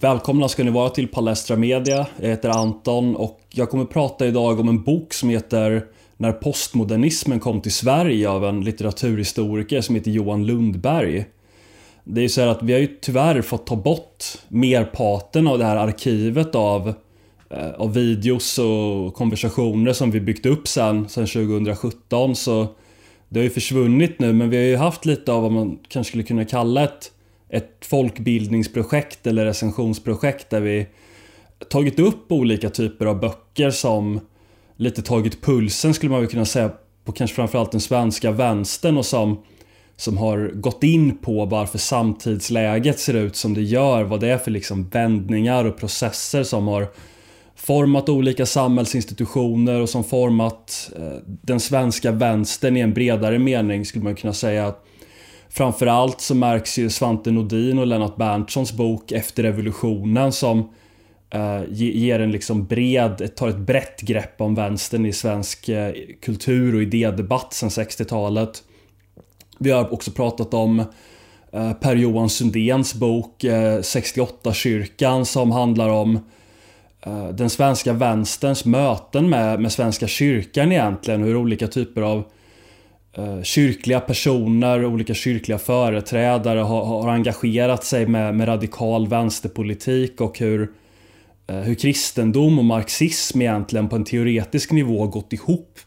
Välkomna ska ni vara till Palestra Media. Jag heter Anton och jag kommer prata idag om en bok som heter När postmodernismen kom till Sverige av en litteraturhistoriker som heter Johan Lundberg. Det är ju så här att vi har ju tyvärr fått ta bort merparten av det här arkivet av, eh, av videos och konversationer som vi byggt upp sen, sen 2017 så det har ju försvunnit nu men vi har ju haft lite av vad man kanske skulle kunna kalla ett ett folkbildningsprojekt eller recensionsprojekt där vi tagit upp olika typer av böcker som lite tagit pulsen skulle man väl kunna säga på kanske framförallt den svenska vänstern och som som har gått in på varför samtidsläget ser ut som det gör, vad det är för liksom vändningar och processer som har format olika samhällsinstitutioner och som format eh, den svenska vänstern i en bredare mening skulle man kunna säga. Framförallt så märks ju Svante Nordin och Lennart Berntssons bok Efter revolutionen som eh, ger en liksom bred, tar ett brett grepp om vänstern i svensk eh, kultur och idédebatt sedan 60-talet. Vi har också pratat om eh, Per-Johan Sundéns bok eh, 68-kyrkan som handlar om eh, den svenska vänsterns möten med, med Svenska kyrkan egentligen. Hur olika typer av Eh, Eh, kyrkliga personer, olika kyrkliga företrädare har, har engagerat sig med, med, radikal vänsterpolitik och hur, eh, hur kristendom och marxism egentligen på en teoretisk nivå gått ihop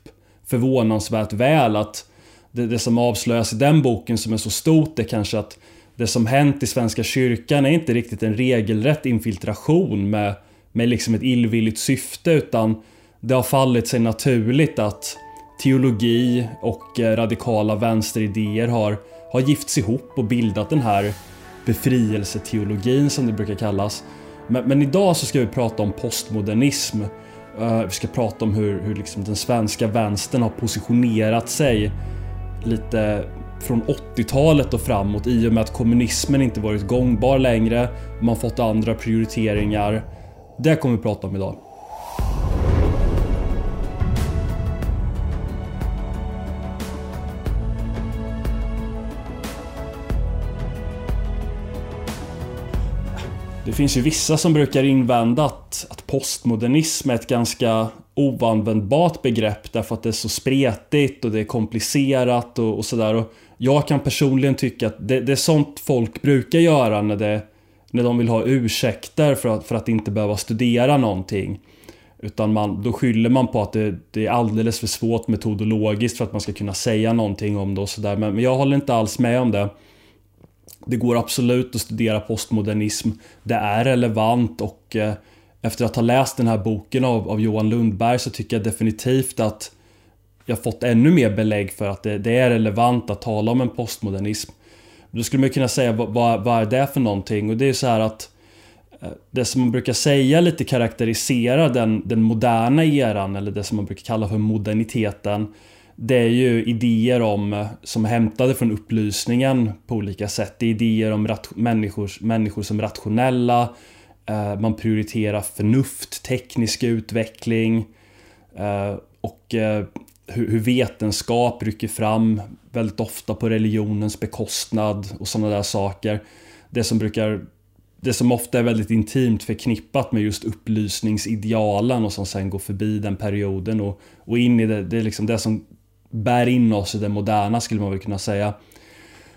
förvånansvärt väl. Att det, det som avslöjas i den boken som är så stort är kanske att det som hänt i Svenska kyrkan är inte riktigt en regelrätt infiltration med, med liksom ett illvilligt syfte utan det har fallit sig naturligt att teologi och eh, radikala vänsteridéer har, har gifts ihop och bildat den här befrielseteologin som det brukar kallas. Men, men idag så ska vi prata om postmodernism. Uh, vi ska prata om hur, hur liksom den svenska vänstern har positionerat sig lite från 80-talet och framåt i och med att kommunismen inte varit gångbar längre. Man fått andra prioriteringar. Det kommer vi prata om idag. Det finns ju vissa som brukar invända att, att postmodernism är ett ganska oanvändbart begrepp därför att det är så spretigt och det är komplicerat och, och sådär. Jag kan personligen tycka att det, det, är sånt folk brukar göra när, det, när de vill ha ursäkter för att, för att inte behöva studera någonting. Utan man, då skyller man på att det, det, är alldeles för svårt metodologiskt för att man ska kunna säga någonting om det och sådär. Men, men jag håller inte alls med om det. Det går absolut att studera postmodernism. Det är relevant och eh, efter att ha läst den här boken av, av Johan Lundberg så tycker jag definitivt att jag fått ännu mer belägg för att det, det är relevant att tala om en postmodernism. Då skulle man kunna säga vad, vad är det för någonting? Och det är så här att eh, det som man brukar säga lite karaktäriserar den, den moderna eran eller det som man brukar kalla för moderniteten det är ju idéer om, eh, som är hämtade från upplysningen på olika sätt. Det är idéer om människor, människor som rationella, eh, man prioriterar förnuft, teknisk utveckling eh, och eh, hur, hur vetenskap rycker fram väldigt ofta på religionens bekostnad och sådana där saker. Det som brukar det som ofta är väldigt intimt förknippat med just upplysningsidealen och som sen går förbi den perioden och, och in i det, det är liksom det som bär in oss i det moderna skulle man väl kunna säga.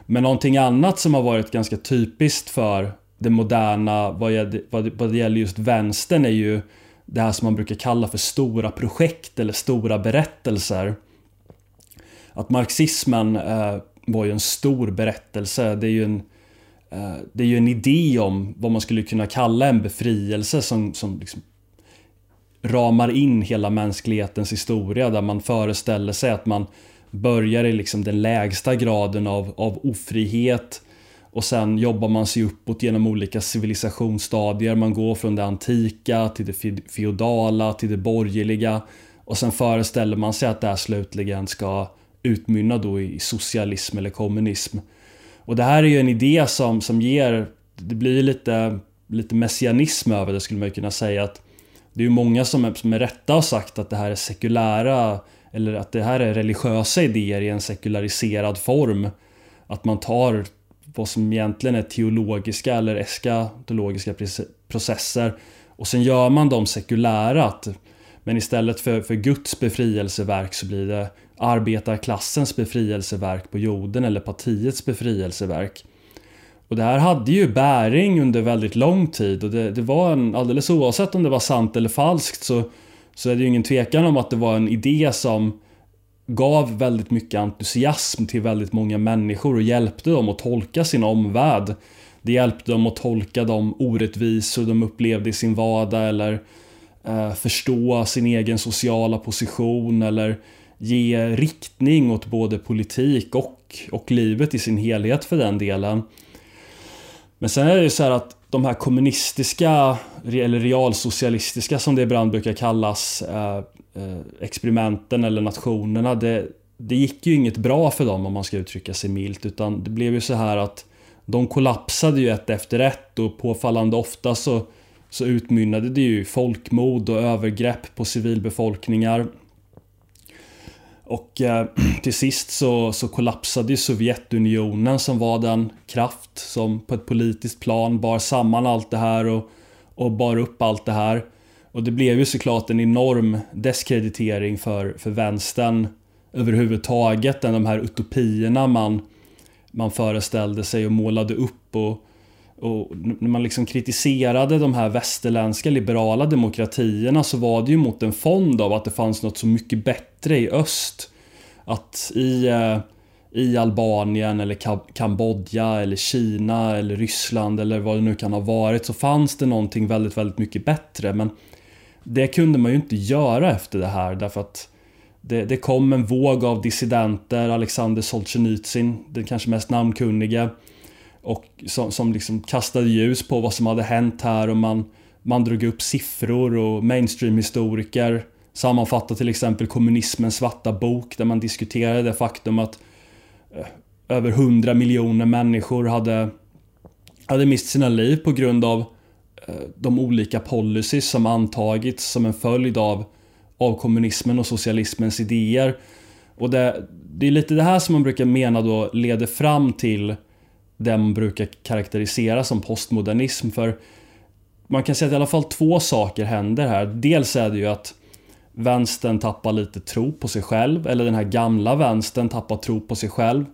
Men någonting annat som har varit ganska typiskt för det moderna vad, vad, vad det gäller just vänstern är ju det här som man brukar kalla för stora projekt eller stora berättelser. Att marxismen eh, var ju en stor berättelse. Det är ju en, eh, det är ju en idé om vad man skulle kunna kalla en befrielse som, som liksom ramar in hela mänsklighetens historia där man föreställer sig att man börjar i liksom den lägsta graden av, av ofrihet och sen jobbar man sig uppåt genom olika civilisationsstadier. Man går från det antika till det feodala till det borgerliga och sen föreställer man sig att det här slutligen ska utmynna då i socialism eller kommunism. Och det här är ju en idé som, som ger, det blir lite, lite messianism över det skulle man kunna säga. att det är ju många som, med rätta har sagt att det här är sekulära eller att det här är religiösa idéer i en sekulariserad form. Att man tar vad som egentligen är teologiska eller eskatologiska processer. Och sen gör man dem sekulära. Men istället för, för Guds befrielseverk så blir det arbetarklassens befrielseverk på jorden eller partiets befrielseverk. Och det här hade ju bäring under väldigt lång tid och det, det var en, alldeles oavsett om det var sant eller falskt så, så är det ju ingen tvekan om att det var en idé som gav väldigt mycket entusiasm till väldigt många människor och hjälpte dem att tolka sin omvärld. Det hjälpte dem att tolka de orättvisor de upplevde i sin vardag eller eh, förstå sin egen sociala position eller ge riktning åt både politik och, och livet i sin helhet för den delen. Men sen är det ju så här att de här kommunistiska, eller realsocialistiska som det ibland brukar kallas, eh, eh, experimenten eller nationerna, det, det gick ju inget bra för dem om man ska uttrycka sig milt. Utan det blev ju så här att de kollapsade ju ett efter ett och påfallande ofta så, så utmynnade det ju folkmord och övergrepp på civilbefolkningar. Och eh, till sist så, så kollapsade ju Sovjetunionen som var den kraft som på ett politiskt plan bar samman allt det här och, och bar upp allt det här. Och det blev ju såklart en enorm deskreditering för, för vänstern överhuvudtaget. De här utopierna man, man föreställde sig och målade upp. Och, och när man liksom kritiserade de här västerländska liberala demokratierna så var det ju mot en fond av att det fanns något så mycket bättre i öst. Att i, eh, i Albanien eller Kambodja eller Kina eller Ryssland eller vad det nu kan ha varit så fanns det någonting väldigt, väldigt mycket bättre. Men det kunde man ju inte göra efter det här därför att det, det kom en våg av dissidenter, Alexander Solzhenitsyn, den kanske mest namnkunnige och som, som liksom kastade ljus på vad som hade hänt här och man, man drog upp siffror och mainstream-historiker sammanfattade till exempel kommunismens svarta bok där man diskuterade det faktum att eh, över 100 miljoner människor hade, hade mist sina liv på grund av eh, de olika policies som antagits som en följd av, av kommunismen och socialismens idéer. Och det, det är lite det här som man brukar mena då leder fram till det man brukar karaktärisera som postmodernism. För man kan säga att i alla fall två saker händer här. Dels är det ju att vänstern tappar lite tro på sig själv, eller den här gamla vänstern tappar tro på sig själv.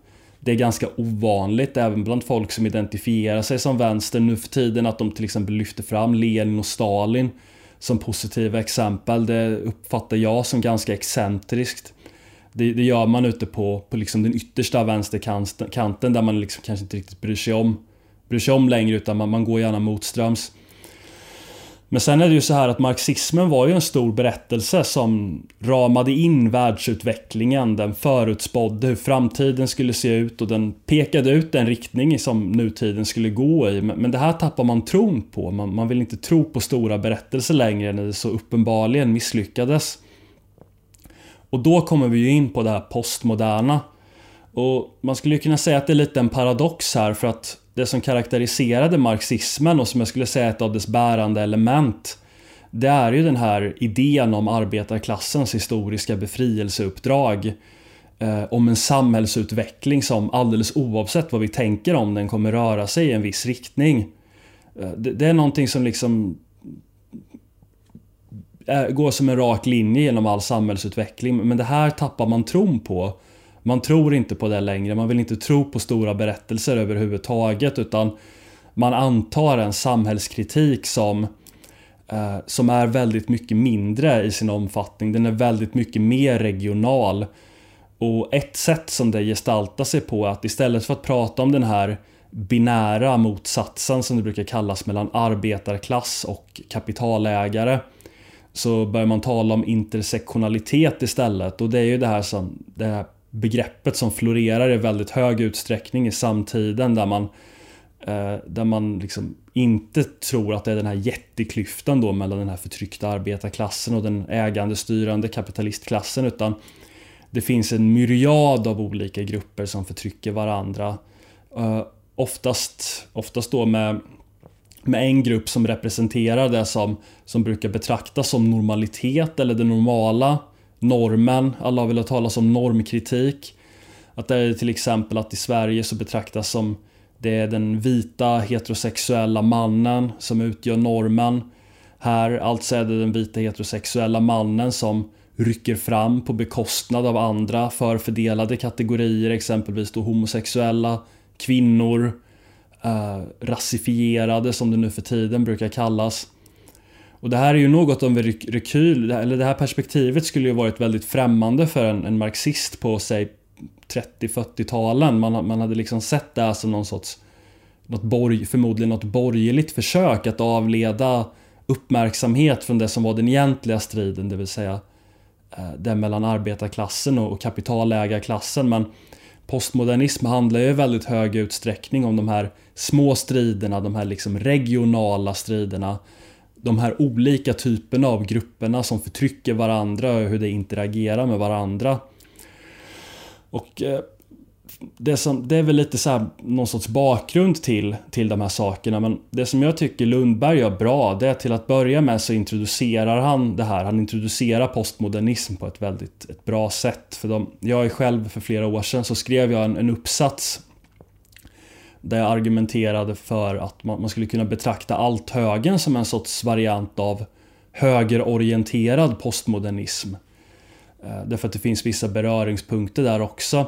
Det är ganska ovanligt även bland folk som identifierar sig som vänster nu för tiden att de till exempel lyfter fram Lenin och Stalin som positiva exempel. Det uppfattar jag som ganska excentriskt det, det, gör man ute på, på liksom den yttersta vänsterkanten där man liksom kanske inte riktigt bryr sig om, bryr sig om längre utan man, man går gärna motströms. Men sen är det ju så här att marxismen var ju en stor berättelse som ramade in världsutvecklingen. Den förutspådde hur framtiden skulle se ut och den pekade ut den riktning som nutiden skulle gå i. Men det här tappar man tron på. Man, man vill inte tro på stora berättelser längre när det så uppenbarligen misslyckades. Och då kommer vi ju in på det här postmoderna. Och man skulle kunna säga att det är lite en paradox här för att det som karaktäriserade marxismen och som jag skulle säga är ett av dess bärande element det är ju den här idén om arbetarklassens historiska befrielseuppdrag eh, om en samhällsutveckling som alldeles oavsett vad vi tänker om den kommer röra sig i en viss riktning. Eh, det, det, är någonting som liksom Eh, går som en rak linje genom all samhällsutveckling. Men det här tappar man tron på. Man tror inte på det längre. Man vill inte tro på stora berättelser överhuvudtaget utan man antar en samhällskritik som eh, som är väldigt mycket mindre i sin omfattning. Den är väldigt mycket mer regional. Och ett sätt som det gestaltar sig på är att istället för att prata om den här binära motsatsen som det brukar kallas mellan arbetarklass och kapitalägare så börjar man tala om intersektionalitet istället och det är ju det här, som, det här begreppet som florerar i väldigt hög utsträckning i samtiden där man eh, där man liksom inte tror att det är den här jätteklyftan då mellan den här förtryckta arbetarklassen och den ägande styrande kapitalistklassen utan det finns en myriad av olika grupper som förtrycker varandra. Eh, oftast, oftast då med med en grupp som representerar det som, som brukar betraktas som normalitet eller det normala, normen. Alla har velat tala om normkritik. Att det är till exempel att i Sverige så betraktas som Det är den vita heterosexuella mannen som utgör normen. Här alltså är det den vita heterosexuella mannen som rycker fram på bekostnad av andra förfördelade kategorier, exempelvis då homosexuella, kvinnor, eh, rasifierade som det nu för tiden brukar kallas. Och det här är ju något av en rekyl, eller det här perspektivet skulle ju varit väldigt främmande för en, en marxist på säg 30-40-talen. Man, man hade liksom sett det här som någon sorts, något borg, förmodligen något borgerligt försök att avleda uppmärksamhet från det som var den egentliga striden, det vill säga eh, den mellan arbetarklassen och kapitalägarklassen. Men postmodernism handlar ju i väldigt hög utsträckning om de här små striderna, de här liksom regionala striderna. De här olika typerna av grupperna som förtrycker varandra och hur de interagerar med varandra. Och eh, det, som, det är väl lite så här, någon sorts bakgrund till, till de här sakerna. Men det som jag tycker Lundberg gör bra, det är till att börja med så introducerar han det här. Han introducerar postmodernism på ett väldigt ett bra sätt. För de, jag är själv för flera år sedan så skrev jag en, en uppsats där jag argumenterade för att man, man skulle kunna betrakta allt högen som en sorts variant av högerorienterad postmodernism. Eh, därför att det finns vissa beröringspunkter där också.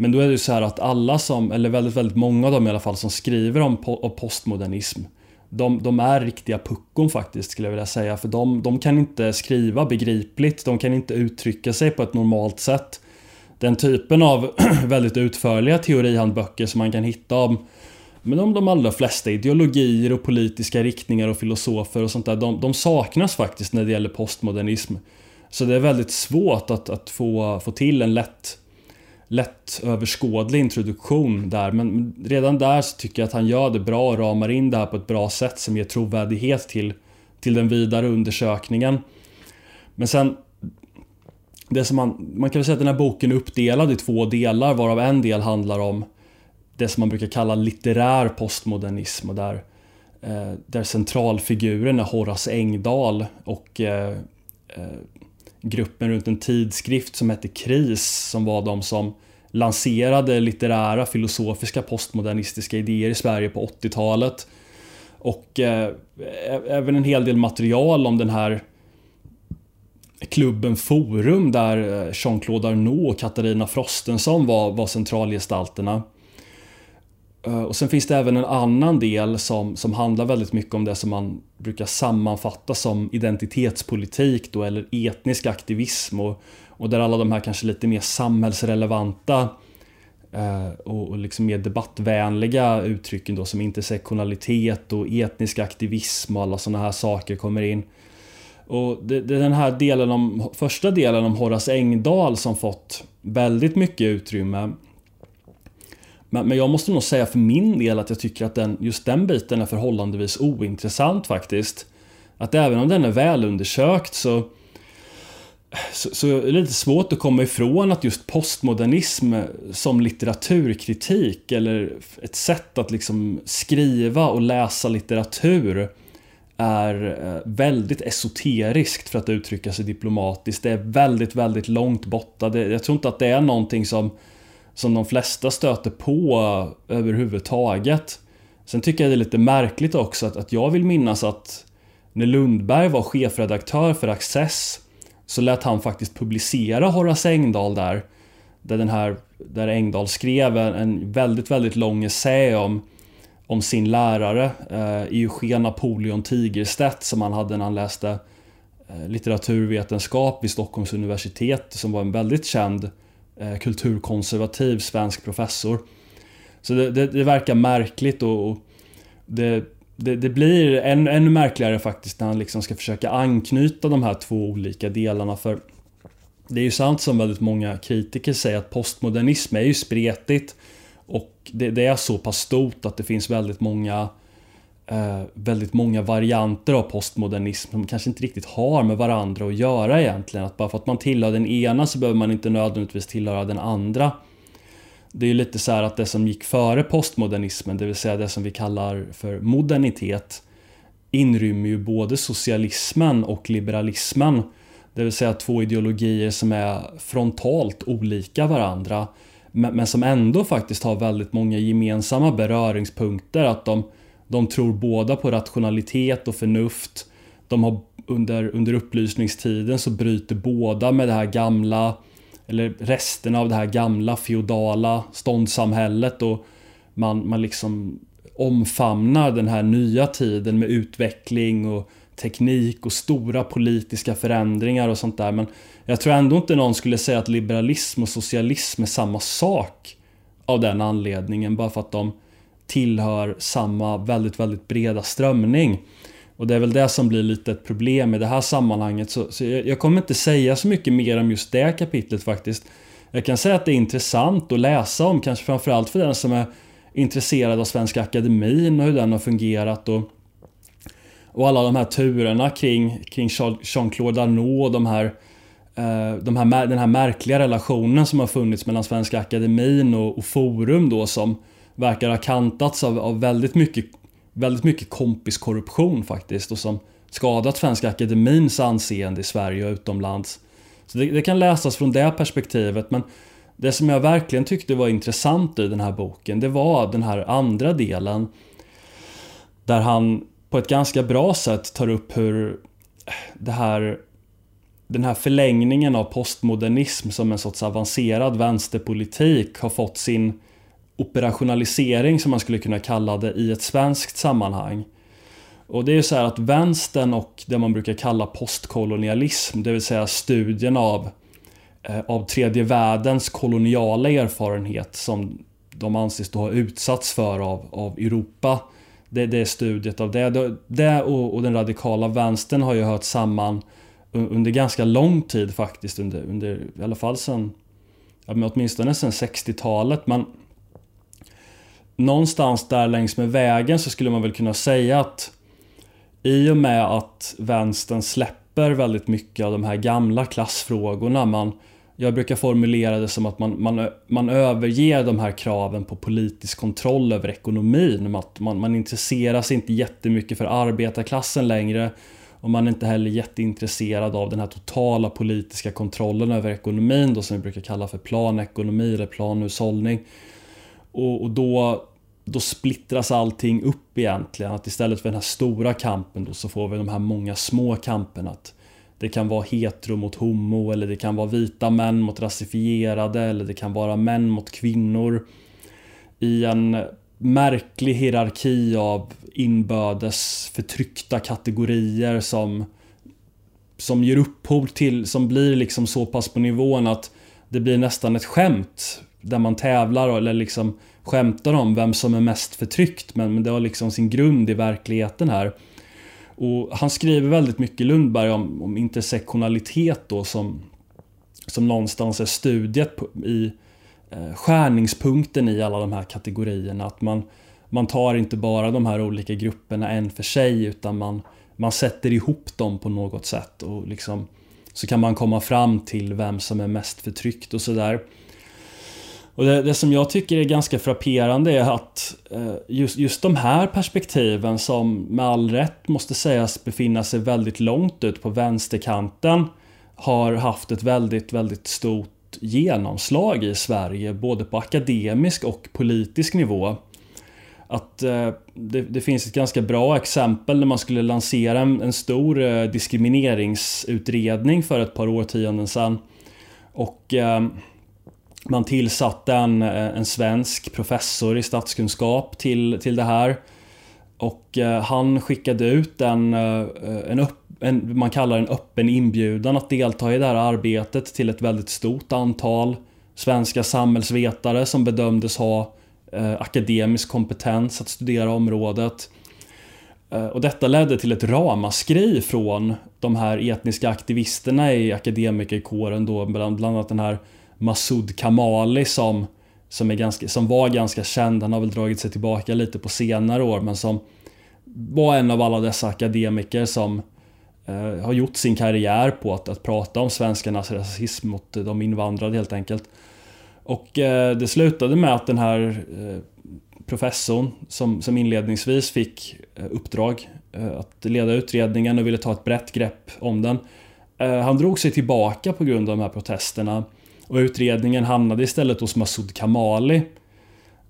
Men då är det ju så här att alla som, eller väldigt, väldigt många av dem i alla fall, som skriver om, postmodernism de, de, är riktiga puckon faktiskt skulle jag vilja säga. För de, de kan inte skriva begripligt, de kan inte uttrycka sig på ett normalt sätt. Den typen av väldigt utförliga teorihandböcker som man kan hitta om men om de allra flesta ideologier och politiska riktningar och filosofer och sånt där, de, de saknas faktiskt när det gäller postmodernism. Så det är väldigt svårt att, att få, få till en lätt, lättöverskådlig introduktion där. Men redan där så tycker jag att han gör det bra och ramar in det här på ett bra sätt som ger trovärdighet till, till den vidare undersökningen. Men sen det som man, man kan väl säga att den här boken är uppdelad i två delar varav en del handlar om det som man brukar kalla litterär postmodernism och där, eh, där centralfiguren är Horace Engdahl och eh, eh, gruppen runt en tidskrift som hette KRIS som var de som lanserade litterära filosofiska postmodernistiska idéer i Sverige på 80-talet. Och eh, även en hel del material om den här klubben Forum där eh, Jean-Claude Arnault och Katarina Frostenson var, var centralgestalterna. Eh, och sen finns det även en annan del som, som handlar väldigt mycket om det som man brukar sammanfatta som identitetspolitik då, eller etnisk aktivism och, och där alla de här kanske lite mer samhällsrelevanta eh, och, och liksom mer debattvänliga uttrycken då som intersektionalitet och etnisk aktivism och alla sådana här saker kommer in. Och det, det är den här delen om, första delen om Horace Engdahl som fått väldigt mycket utrymme men, men jag måste nog säga för min del att jag tycker att den, just den biten är förhållandevis ointressant faktiskt. Att även om den är välundersökt så, så, så är det lite svårt att komma ifrån att just postmodernism som litteraturkritik eller ett sätt att liksom skriva och läsa litteratur är eh, väldigt esoteriskt för att uttrycka sig diplomatiskt. Det är väldigt, väldigt långt borta. Det, jag tror inte att det är någonting som som de flesta stöter på överhuvudtaget. Sen tycker jag det är lite märkligt också att, att jag vill minnas att när Lundberg var chefredaktör för Access så lät han faktiskt publicera Horace Engdahl där. Där, den här, där Engdahl skrev en, en väldigt, väldigt lång essä om, om sin lärare eh, Eugen Napoleon Tigerstedt som han hade när han läste eh, litteraturvetenskap vid Stockholms universitet som var en väldigt känd Eh, Eh, kulturkonservativ svensk professor. Så det, det, det verkar märkligt och, och det, det, det, blir än, ännu märkligare faktiskt när han liksom ska försöka anknyta de här två olika delarna för det är ju sant som väldigt många kritiker säger att postmodernism är ju spretigt och det, det är så pass stort att det finns väldigt många eh, väldigt många varianter av postmodernism som kanske inte riktigt har med varandra att göra egentligen. Att bara för att man tillhör den ena så behöver man inte nödvändigtvis tillhöra den andra. Det är ju lite så att det som gick före postmodernismen, det vill säga det som vi kallar för modernitet, inrymmer ju både socialismen och liberalismen. Det vill säga två ideologier som är frontalt olika varandra. men, som ändå faktiskt har väldigt många gemensamma beröringspunkter. Att de, de tror båda på rationalitet och förnuft. De har under, under upplysningstiden så bryter båda med det här gamla eller resterna av det här gamla feodala ståndssamhället och man, man liksom omfamnar den här nya tiden med utveckling och teknik och stora politiska förändringar och sånt där. Men jag tror ändå inte någon skulle säga att liberalism och socialism är samma sak av den anledningen. Bara för att de tillhör samma väldigt, väldigt breda strömning. Och det är väl det som blir lite ett problem i det här sammanhanget. Så, så jag, jag, kommer inte säga så mycket mer om just det kapitlet faktiskt. Jag kan säga att det är intressant att läsa om, kanske framförallt för den som är intresserad av Svenska Akademin och hur den har fungerat. Och, och alla de här turerna kring, kring Jean-Claude Arnault och de här, eh, de här, den här märkliga relationen som har funnits mellan Svenska Akademin och, och Forum då som verkar ha kantats av, av väldigt mycket väldigt mycket kompiskorruption faktiskt och som skadat Svenska Akademins anseende i Sverige och utomlands. Så det, det, kan läsas från det perspektivet men det som jag verkligen tyckte var intressant i den här boken det var den här andra delen där han på ett ganska bra sätt tar upp hur det här den här förlängningen av postmodernism som en sorts avancerad vänsterpolitik har fått sin operationalisering som man skulle kunna kalla det i ett svenskt sammanhang. Och det är ju så här att vänstern och det man brukar kalla postkolonialism, det vill säga studien av, eh, av tredje världens koloniala erfarenhet som de anses då ha utsatts för av, av Europa. Det, det är studiet av det. Det och, och den radikala vänstern har ju hört samman under ganska lång tid faktiskt, under, under i alla fall sen, ja, åtminstone sen 60-talet. Men någonstans där längs med vägen så skulle man väl kunna säga att i och med att vänstern släpper väldigt mycket av de här gamla klassfrågorna. Man, jag brukar formulera det som att man, man, man överger de här kraven på politisk kontroll över ekonomin. Att man, man intresserar sig inte jättemycket för arbetarklassen längre. Och man är inte heller jätteintresserad av den här totala politiska kontrollen över ekonomin då som vi brukar kalla för planekonomi eller planhushållning. Och, och då, då splittras allting upp egentligen. Att istället för den här stora kampen då så får vi de här många små kamperna. Att det kan vara hetero mot homo eller det kan vara vita män mot rasifierade eller det kan vara män mot kvinnor. I en märklig hierarki av inbördes förtryckta kategorier som som ger upphov till, som blir liksom så pass på nivån att det blir nästan ett skämt där man tävlar eller liksom skämtar om vem som är mest förtryckt men, men det har liksom sin grund i verkligheten här. Och han skriver väldigt mycket Lundberg om, om intersektionalitet då som, som någonstans är studiet på, i eh, skärningspunkten i alla de här kategorierna. Att man, man tar inte bara de här olika grupperna en för sig utan man, man sätter ihop dem på något sätt och liksom så kan man komma fram till vem som är mest förtryckt och sådär. Och det, det, som jag tycker är ganska frapperande är att eh, just, just de här perspektiven som med all rätt måste sägas befinna sig väldigt långt ut på vänsterkanten har haft ett väldigt, väldigt stort genomslag i Sverige både på akademisk och politisk nivå. Att eh, det, det, finns ett ganska bra exempel när man skulle lansera en, en stor eh, diskrimineringsutredning för ett par årtionden sedan. Och man tillsatte en, eh, en svensk professor i statskunskap till, till det här. Och eh, han skickade ut en, eh, en, upp, en, man kallar en öppen inbjudan att delta i det här arbetet till ett väldigt stort antal svenska samhällsvetare som bedömdes ha akademisk kompetens att studera området. Och detta ledde till ett ramaskri från de här etniska aktivisterna i akademikerkåren då, bland annat den här Masoud Kamali som, som, är ganska, som var ganska känd. Han har väl dragit sig tillbaka lite på senare år men som var en av alla dessa akademiker som eh, har gjort sin karriär på att, att prata om svenskarnas rasism mot de invandrade helt enkelt. Och eh, det slutade med att den här eh, professorn som, som inledningsvis fick eh, uppdrag eh, att leda utredningen och ville ta ett brett grepp om den. Eh, han drog sig tillbaka på grund av de här protesterna och utredningen hamnade istället hos Masoud Kamali.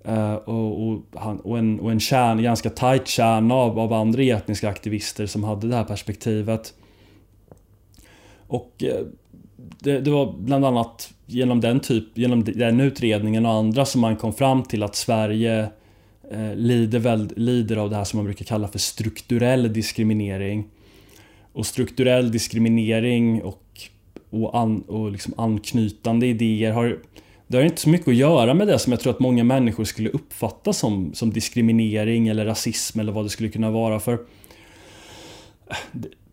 Uh, och, och, han, och, en, och en kärn, ganska tight kärna av, av andra etniska aktivister som hade det här perspektivet. Och uh, det, det, var bland annat genom den, typ, genom den utredningen och andra som man kom fram till att Sverige eh, lider, väl, lider av det här som man brukar kalla för strukturell diskriminering. Och strukturell diskriminering och, och, an, och liksom anknytande idéer har det har inte så mycket att göra med det som jag tror att många människor skulle uppfatta som, som diskriminering eller rasism eller vad det skulle kunna vara för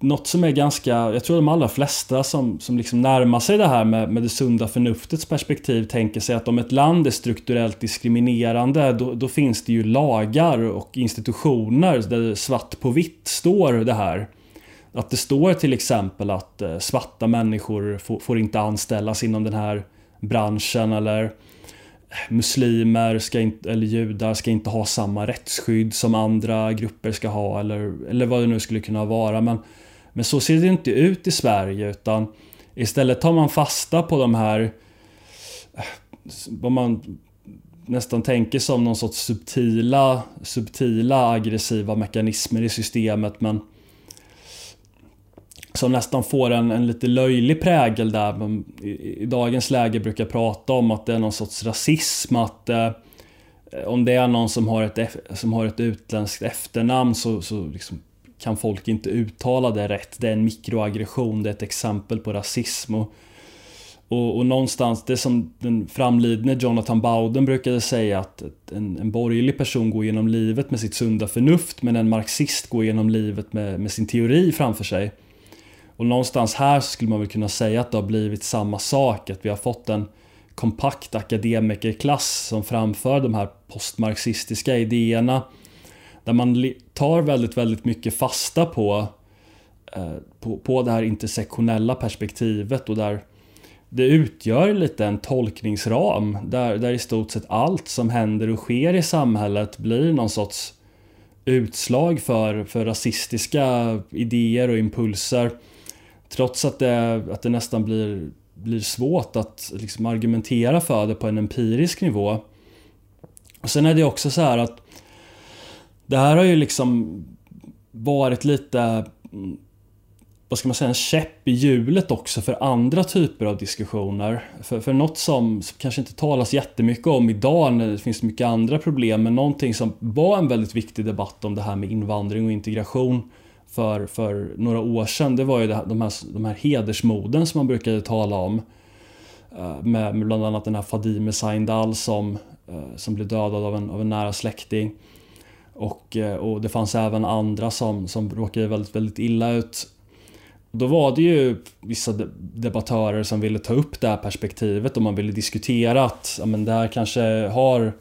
något som är ganska, jag tror de allra flesta som, som liksom närmar sig det här med, med det sunda förnuftets perspektiv tänker sig att om ett land är strukturellt diskriminerande då, då finns det ju lagar och institutioner där det svart på vitt står det här. Att det står till exempel att eh, svarta människor får, får inte anställas inom den här branschen eller eh, muslimer ska inte, eller judar ska inte ha samma rättsskydd som andra grupper ska ha eller, eller vad det nu skulle kunna vara. Men, men så ser det inte ut i Sverige utan istället tar man fasta på de här eh, vad man nästan tänker som någon sorts subtila, subtila aggressiva mekanismer i systemet men som nästan får en, en lite löjlig prägel där man i, i, dagens läge brukar prata om att det är någon sorts rasism att eh, om det är någon som har ett, som har ett utländskt efternamn så, så liksom kan folk inte uttala det rätt. Det är en mikroaggression, det är ett exempel på rasism. Och, och, och någonstans, det som den framlidne Jonathan Bowden brukade säga att en, en borgerlig person går genom livet med sitt sunda förnuft men en marxist går genom livet med, med sin teori framför sig. Och någonstans här skulle man väl kunna säga att det har blivit samma sak, att vi har fått en kompakt akademikerklass som framför de här postmarxistiska idéerna. Där man tar väldigt, väldigt mycket fasta på, eh, på, på det här intersektionella perspektivet och där det utgör lite en tolkningsram där, där i stort sett allt som händer och sker i samhället blir någon sorts utslag för, för rasistiska idéer och impulser. Trots att det, att det nästan blir, blir svårt att liksom argumentera för det på en empirisk nivå. Och sen är det också så här att det här har ju liksom varit lite vad ska man säga, en käpp i hjulet också för andra typer av diskussioner. För, för något som, som kanske inte talas jättemycket om idag när det finns mycket andra problem, men någonting som var en väldigt viktig debatt om det här med invandring och integration för, för några år sedan, det var ju det, de, här, de här hedersmorden som man brukade tala om. Eh, med, med bland annat den här Fadime Saindal som, eh, som blev dödad av en, av en nära släkting. Och, eh, och det fanns även andra som, som råkade väldigt, väldigt illa ut. Då var det ju vissa debattörer som ville ta upp det här perspektivet och man ville diskutera att ja, men det här kanske har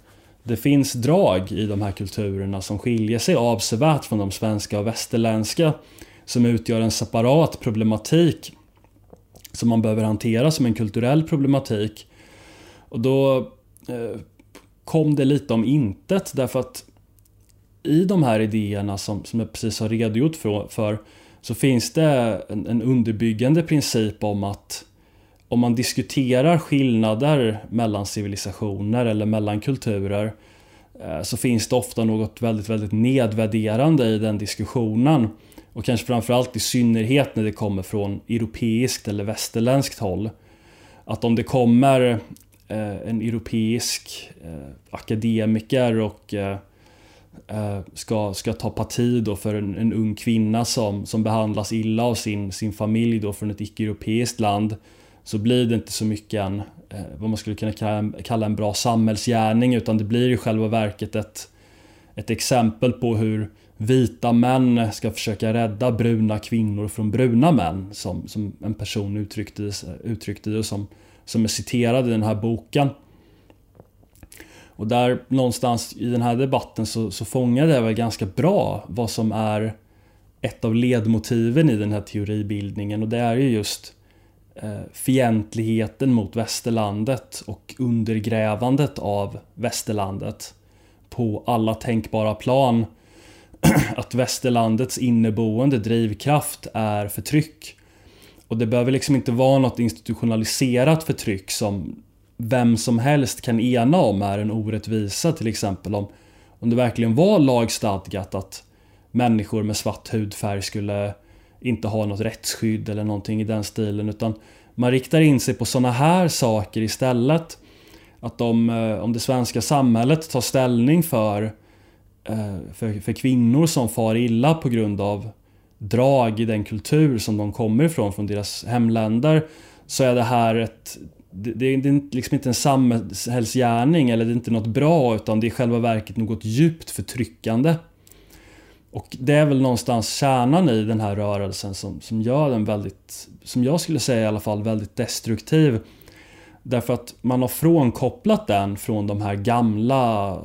det finns drag i de här kulturerna som skiljer sig avsevärt från de svenska och västerländska som utgör en separat problematik som man behöver hantera som en kulturell problematik. Och då eh, kom det lite om intet därför att i de här idéerna som, som jag precis har redogjort för, för så finns det en, en underbyggande princip om att om man diskuterar skillnader mellan civilisationer eller mellan kulturer eh, så finns det ofta något väldigt, väldigt nedvärderande i den diskussionen. Och kanske framförallt i synnerhet när det kommer från europeiskt eller västerländskt håll. Att om det kommer eh, en europeisk eh, akademiker och ska, ska ta parti då för en, en ung kvinna som, som behandlas illa av sin, sin familj då från ett icke-europeiskt land så blir det inte så mycket en, eh, vad man skulle kunna kalla en bra samhällsgärning utan det blir i själva verket ett, ett exempel på hur vita män ska försöka rädda bruna kvinnor från bruna män som, som en person uttryckte, uttryckte det och som, som är citerad i den här boken. Och där någonstans i den här debatten så, så fångade jag väl ganska bra vad som är ett av ledmotiven i den här teoribildningen och det är ju just Eh, fientligheten mot västerlandet och undergrävandet av västerlandet på alla tänkbara plan. Att västerlandets inneboende drivkraft är förtryck. Och det behöver liksom inte vara något institutionaliserat förtryck som vem som helst kan ena om är en orättvisa till exempel. Om, om det verkligen var lagstadgat att människor med svart hudfärg skulle inte har något rättsskydd eller någonting i den stilen. Utan man riktar in sig på sådana här saker istället. Att om, eh, om det svenska samhället tar ställning för, eh, för, för kvinnor som far illa på grund av drag i den kultur som de kommer ifrån, från deras hemländer, så är det här ett det, det är liksom inte en samhällsgärning eller det är inte något bra utan det är i själva verket något djupt förtryckande. Och det är väl någonstans kärnan i den här rörelsen som, som gör den väldigt, som jag skulle säga i alla fall, väldigt destruktiv. Därför att man har frånkopplat den från de här gamla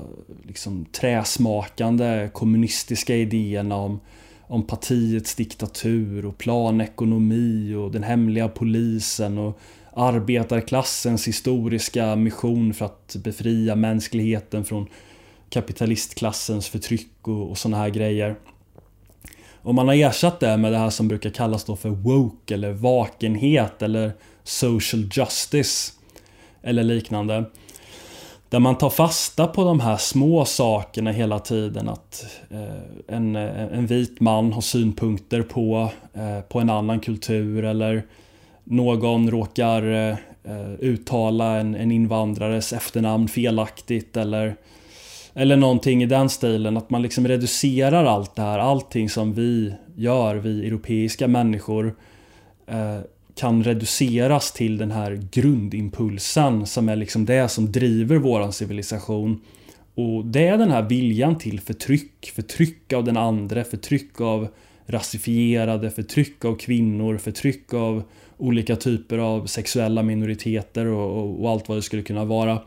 liksom, träsmakande kommunistiska idéerna om, om partiets diktatur och planekonomi och den hemliga polisen och arbetarklassens historiska mission för att befria mänskligheten från kapitalistklassens förtryck och, och såna här grejer. Och man har ersatt det med det här som brukar kallas då för woke eller vakenhet eller social justice. Eller liknande. Där man tar fasta på de här små sakerna hela tiden. Att eh, en, eh, en vit man har synpunkter på, eh, på en annan kultur eller någon råkar eh, eh uttala en, en invandrares efternamn felaktigt eller eller någonting i den stilen, att man liksom reducerar allt det här, allting som vi gör, vi europeiska människor eh, kan reduceras till den här grundimpulsen som är liksom det som driver våran civilisation. Och det är den här viljan till förtryck, förtryck av den andra, förtryck av rasifierade, förtryck av kvinnor, förtryck av olika typer av sexuella minoriteter och, och, och allt vad det skulle kunna vara.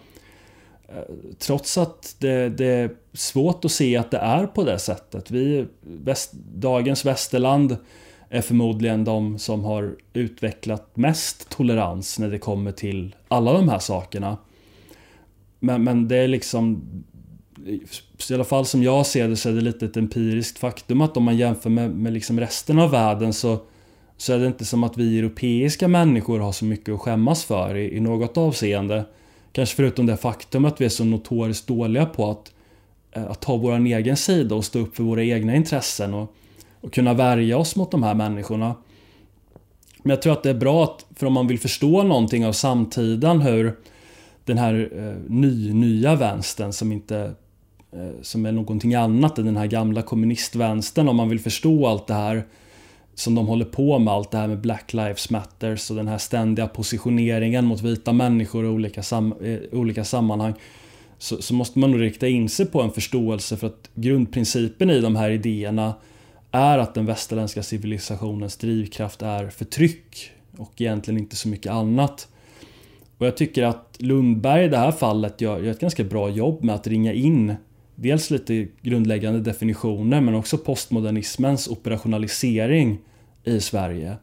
Eh, trots att det, det, är svårt att se att det är på det sättet. Vi, väst, dagens västerland är förmodligen de som har utvecklat mest tolerans när det kommer till alla de här sakerna. Men, men det är liksom i alla fall som jag ser det så är det lite ett empiriskt faktum att om man jämför med, med liksom resten av världen så, så är det inte som att vi europeiska människor har så mycket att skämmas för i, i något avseende. Kanske förutom det faktum att vi är så notoriskt dåliga på att, eh, att ta vår egen sida och stå upp för våra egna intressen och, och kunna värja oss mot de här människorna. Men jag tror att det är bra att, för om man vill förstå någonting av samtiden hur den här eh, ny, nya vänstern som inte eh, som är någonting annat än den här gamla kommunistvänstern om man vill förstå allt det här som de håller på med, allt det här med Black Lives Matters och den här ständiga positioneringen mot vita människor i olika, sam i olika sammanhang. Så, så, måste man nog rikta in sig på en förståelse för att grundprincipen i de här idéerna är att den västerländska civilisationens drivkraft är förtryck och egentligen inte så mycket annat. Och jag tycker att Lundberg i det här fallet gör, gör ett ganska bra jobb med att ringa in dels lite grundläggande definitioner men också postmodernismens operationalisering i Sverige.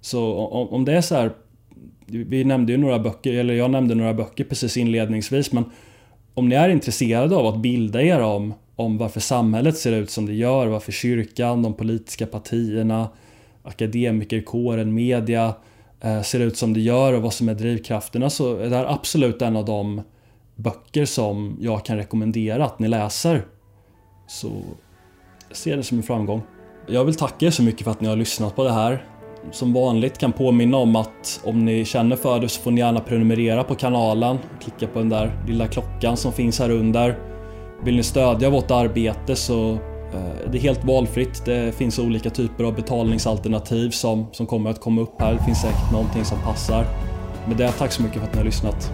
Så om, om det är så här, vi nämnde ju några böcker, eller jag nämnde några böcker precis inledningsvis men om ni är intresserade av att bilda er om, om varför samhället ser ut som det gör, varför kyrkan, de politiska partierna, akademikerkåren, media eh, ser ut som det gör och vad som är drivkrafterna så är det här absolut en av de böcker som jag kan rekommendera att ni läser. Så jag ser det som en framgång. Jag vill tacka er så mycket för att ni har lyssnat på det här. Som vanligt kan påminna om att om ni känner för det så får ni gärna prenumerera på kanalen. Klicka på den där lilla klockan som finns här under. Vill ni stödja vårt arbete så eh, är det är helt valfritt. Det finns olika typer av betalningsalternativ som, som kommer att komma upp här. Det finns säkert någonting som passar. Med det, tack så mycket för att ni har lyssnat.